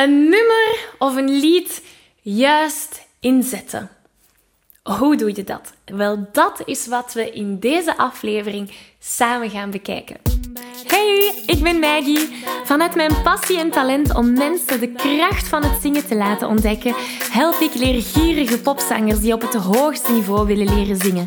Een nummer of een lied juist inzetten. Hoe doe je dat? Wel, dat is wat we in deze aflevering samen gaan bekijken. Hey, ik ben Maggie. Vanuit mijn passie en talent om mensen de kracht van het zingen te laten ontdekken, help ik leergierige popzangers die op het hoogste niveau willen leren zingen.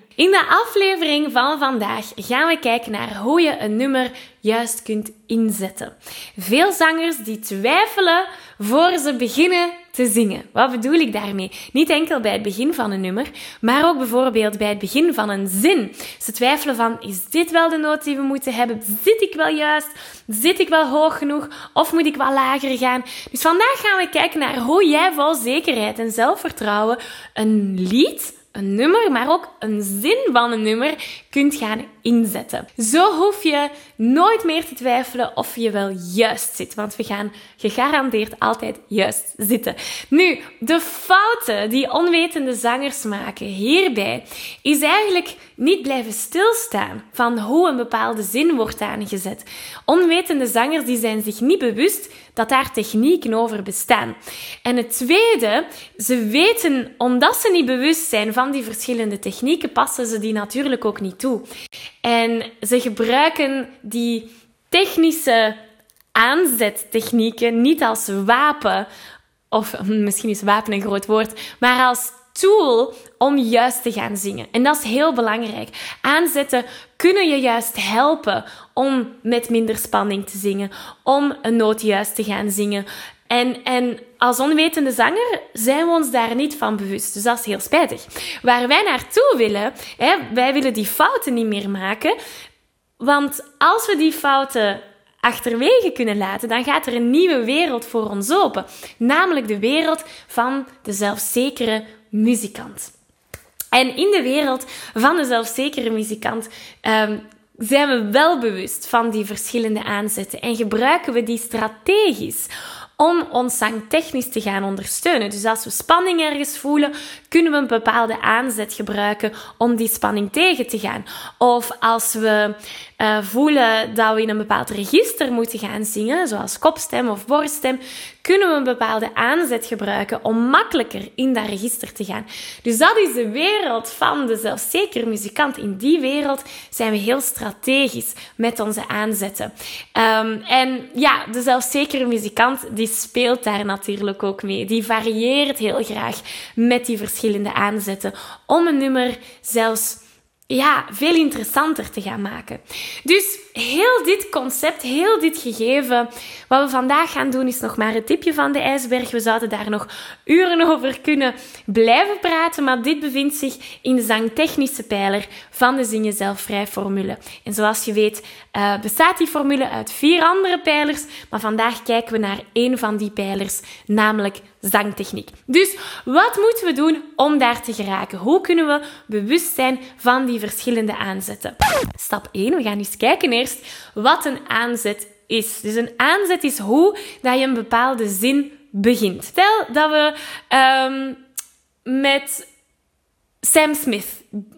In de aflevering van vandaag gaan we kijken naar hoe je een nummer juist kunt inzetten. Veel zangers die twijfelen voor ze beginnen te zingen. Wat bedoel ik daarmee? Niet enkel bij het begin van een nummer, maar ook bijvoorbeeld bij het begin van een zin. Ze twijfelen van, is dit wel de noot die we moeten hebben? Zit ik wel juist? Zit ik wel hoog genoeg? Of moet ik wel lager gaan? Dus vandaag gaan we kijken naar hoe jij vol zekerheid en zelfvertrouwen een lied een nummer, maar ook een zin van een nummer kunt gaan inzetten. Zo hoef je nooit meer te twijfelen of je wel juist zit, want we gaan gegarandeerd altijd juist zitten. Nu, de fouten die onwetende zangers maken hierbij is eigenlijk niet blijven stilstaan van hoe een bepaalde zin wordt aangezet. Onwetende zangers die zijn zich niet bewust dat daar technieken over bestaan. En het tweede, ze weten, omdat ze niet bewust zijn van die verschillende technieken, passen ze die natuurlijk ook niet toe. En ze gebruiken die technische aanzettechnieken niet als wapen, of misschien is wapen een groot woord, maar als tool om juist te gaan zingen. En dat is heel belangrijk. Aanzetten kunnen je juist helpen om met minder spanning te zingen, om een noot juist te gaan zingen. En, en als onwetende zanger zijn we ons daar niet van bewust. Dus dat is heel spijtig. Waar wij naartoe willen, hè, wij willen die fouten niet meer maken. Want als we die fouten achterwege kunnen laten, dan gaat er een nieuwe wereld voor ons open. Namelijk de wereld van de zelfzekere muzikant. En in de wereld van de zelfzekere muzikant um, zijn we wel bewust van die verschillende aanzetten en gebruiken we die strategisch om ons zangtechnisch te gaan ondersteunen. Dus als we spanning ergens voelen, kunnen we een bepaalde aanzet gebruiken om die spanning tegen te gaan. Of als we uh, voelen dat we in een bepaald register moeten gaan zingen, zoals kopstem of borststem, kunnen we een bepaalde aanzet gebruiken om makkelijker in dat register te gaan. Dus dat is de wereld van de zelfzekere muzikant. In die wereld zijn we heel strategisch met onze aanzetten. Um, en ja, de zelfzekere muzikant die speelt daar natuurlijk ook mee. Die varieert heel graag met die verschillende aanzetten om een nummer zelfs ja, veel interessanter te gaan maken. Dus heel dit concept, heel dit gegeven, wat we vandaag gaan doen, is nog maar het tipje van de ijsberg. We zouden daar nog uren over kunnen blijven praten, maar dit bevindt zich in de zangtechnische pijler van de Zing Jezelf Vrij formule. En zoals je weet uh, bestaat die formule uit vier andere pijlers, maar vandaag kijken we naar één van die pijlers, namelijk zangtechniek. Dus wat moeten we doen om daar te geraken? Hoe kunnen we bewust zijn van die verschillende aanzetten? Stap 1, we gaan eens kijken wat een aanzet is. Dus een aanzet is hoe dat je een bepaalde zin begint. Stel dat we um, met Sam Smith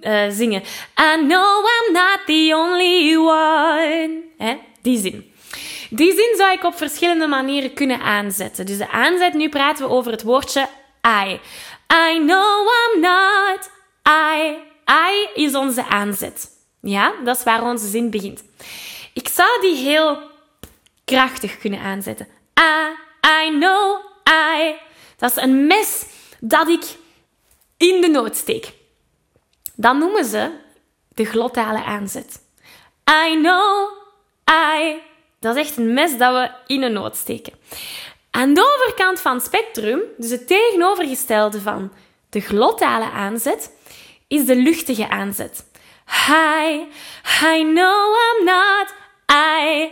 uh, zingen. I know I'm not the only one. Die zin. Die zin zou ik op verschillende manieren kunnen aanzetten. Dus de aanzet, nu praten we over het woordje I. I know I'm not I. I is onze aanzet. Ja, dat is waar onze zin begint. Ik zou die heel krachtig kunnen aanzetten. I, I know Dat is een mes dat ik in de nood steek. Dat noemen ze de glottale aanzet. I know, I. Dat is echt een mes dat we in een nood steken. Aan de overkant van het spectrum, dus het tegenovergestelde van de glottale aanzet, is de luchtige aanzet. Hi, I know I'm not I.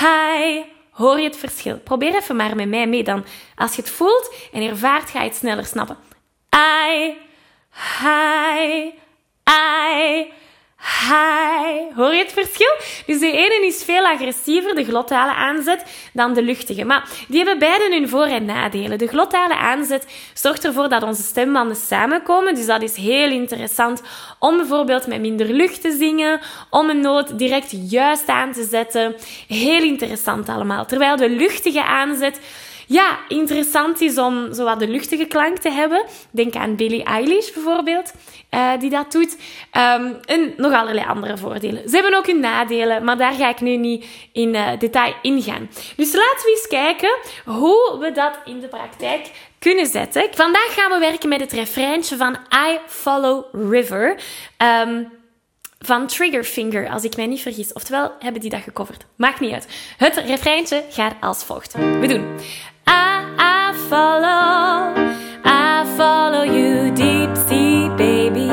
Hi. Hoor je het verschil? Probeer even maar met mij mee dan. Als je het voelt en ervaart, ga je het sneller snappen. I. Hi. I. Hi. Hoor je het verschil? Dus de ene is veel agressiever, de glottale aanzet, dan de luchtige. Maar die hebben beide hun voor- en nadelen. De glottale aanzet zorgt ervoor dat onze stembanden samenkomen. Dus dat is heel interessant om bijvoorbeeld met minder lucht te zingen, om een noot direct juist aan te zetten. Heel interessant allemaal. Terwijl de luchtige aanzet ja, interessant is om zo wat de luchtige klank te hebben. Denk aan Billie Eilish bijvoorbeeld, uh, die dat doet. Um, en nog allerlei andere voordelen. Ze hebben ook hun nadelen, maar daar ga ik nu niet in uh, detail ingaan. Dus laten we eens kijken hoe we dat in de praktijk kunnen zetten. Vandaag gaan we werken met het refreintje van I Follow River. Um, van Triggerfinger, als ik mij niet vergis. Oftewel, hebben die dat gecoverd. Maakt niet uit. Het refreintje gaat als volgt. We doen... I, follow, I follow you, deep sea baby.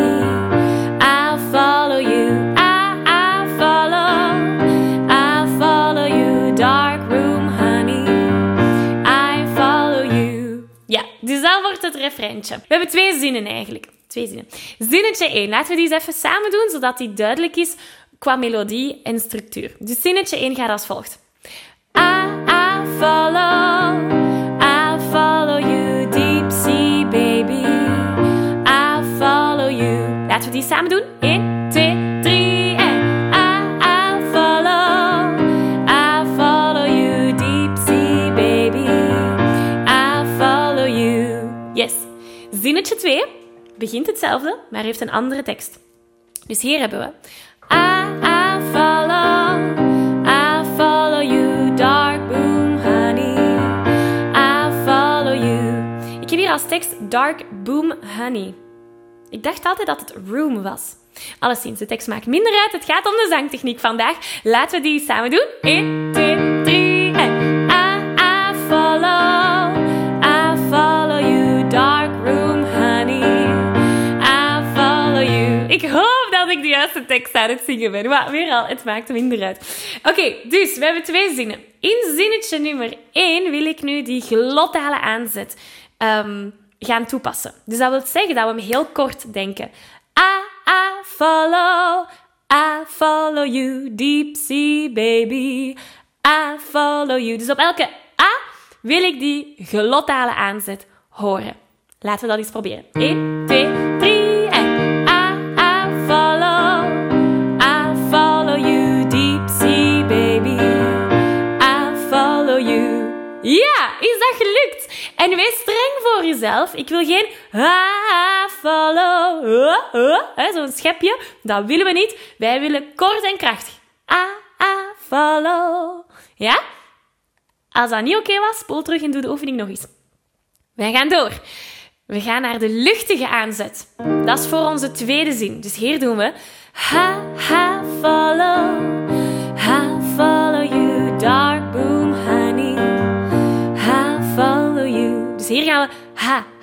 I follow you, I, I follow, I follow you, dark room honey. I follow you. Ja, dus dat wordt het refreintje. We hebben twee zinnen eigenlijk. Twee zinnen. Zinnetje 1. Laten we die eens even samen doen, zodat die duidelijk is qua melodie en structuur. Dus zinnetje 1 gaat als volgt. I follow, samen doen. 1, 2, 3 en I, I follow, I follow you, deep sea baby. I follow you. Yes. Zinnetje 2 begint hetzelfde, maar heeft een andere tekst. Dus hier hebben we I, I follow, I follow you, dark boom honey. I follow you. Ik heb hier als tekst dark boom honey. Ik dacht altijd dat het room was. Alleszins, de tekst maakt minder uit. Het gaat om de zangtechniek vandaag. Laten we die samen doen. 1, 2, 3 en I, I follow, I follow you, dark room honey. I follow you. Ik hoop dat ik de juiste tekst aan het zingen ben. Maar weer al, het maakt minder uit. Oké, dus we hebben twee zinnen. In zinnetje nummer 1 wil ik nu die glottale aanzet um, gaan toepassen. Dus dat wil zeggen dat we hem heel kort denken. I, I follow, I follow you, deep sea baby. I follow you. Dus op elke A wil ik die glottale aanzet horen. Laten we dat eens proberen. 1, 2, 3 en I, I follow, I follow you, deep sea baby. I follow you. Ja, is dat gelukt? En wees streng voor jezelf. Ik wil geen I follow, zo'n schepje. Dat willen we niet. Wij willen kort en krachtig. I, I follow. Ja? Als dat niet oké was, spoel terug en doe de oefening nog eens. Wij gaan door. We gaan naar de luchtige aanzet. Dat is voor onze tweede zin. Dus hier doen we Ha, ha, follow.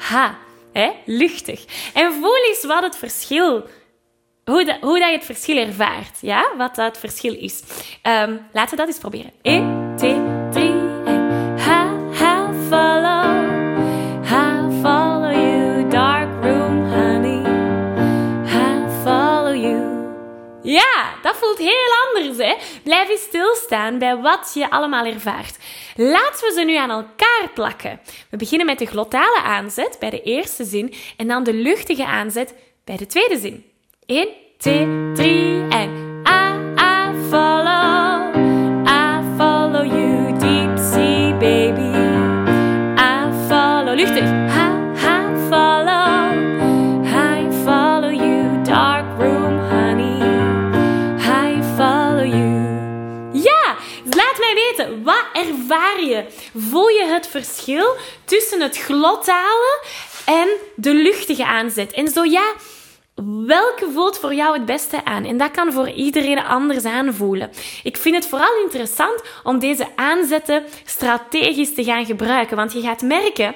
Ha. Hè? Luchtig. En voel eens wat het verschil hoe, hoe dat je het verschil ervaart. Ja? Wat dat verschil is. Um, laten we dat eens proberen. 1, 2, bij wat je allemaal ervaart. Laten we ze nu aan elkaar plakken. We beginnen met de glottale aanzet bij de eerste zin en dan de luchtige aanzet bij de tweede zin. 1, 2, 3 glottalen en de luchtige aanzet? En zo ja, welke voelt voor jou het beste aan? En dat kan voor iedereen anders aanvoelen. Ik vind het vooral interessant om deze aanzetten strategisch te gaan gebruiken, want je gaat merken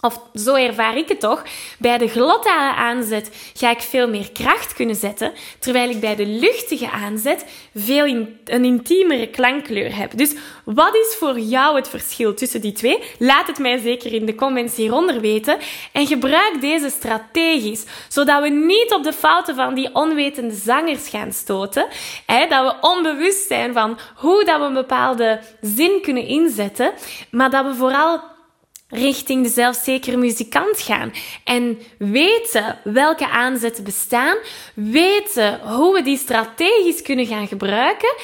of zo ervaar ik het toch. Bij de glottale aanzet ga ik veel meer kracht kunnen zetten, terwijl ik bij de luchtige aanzet veel een intiemere klankkleur heb. Dus wat is voor jou het verschil tussen die twee? Laat het mij zeker in de comments hieronder weten. En gebruik deze strategisch, zodat we niet op de fouten van die onwetende zangers gaan stoten. Hè, dat we onbewust zijn van hoe dat we een bepaalde zin kunnen inzetten, maar dat we vooral richting de zelfzekere muzikant gaan. En weten welke aanzetten bestaan, weten hoe we die strategisch kunnen gaan gebruiken.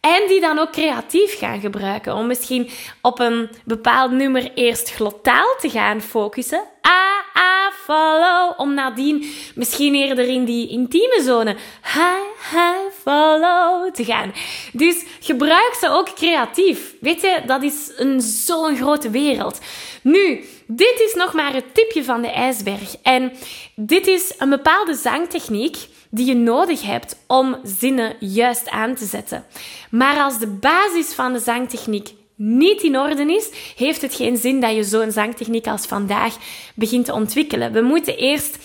En die dan ook creatief gaan gebruiken. Om misschien op een bepaald nummer eerst glotaal te gaan focussen. A, A, follow. Om nadien misschien eerder in die intieme zone. Hi, hi, follow te gaan. Dus gebruik ze ook creatief. Weet je, dat is een, zo'n grote wereld. Nu, dit is nog maar het tipje van de ijsberg. En dit is een bepaalde zangtechniek die je nodig hebt om zinnen juist aan te zetten. Maar als de basis van de zangtechniek niet in orde is, heeft het geen zin dat je zo'n zangtechniek als vandaag begint te ontwikkelen. We moeten eerst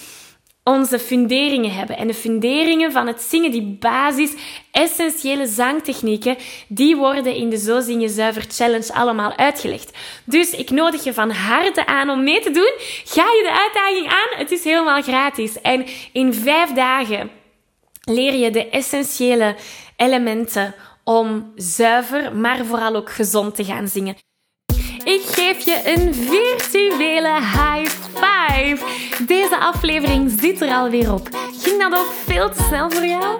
onze funderingen hebben. En de funderingen van het zingen, die basis, essentiële zangtechnieken, die worden in de Zo Zing Je Zuiver Challenge allemaal uitgelegd. Dus ik nodig je van harte aan om mee te doen. Ga je de uitdaging aan? Het is helemaal gratis. En in vijf dagen leer je de essentiële elementen om zuiver, maar vooral ook gezond te gaan zingen. Ik geef je een virtuele high five. Deze aflevering zit er alweer op. Ging dat ook veel te snel voor jou?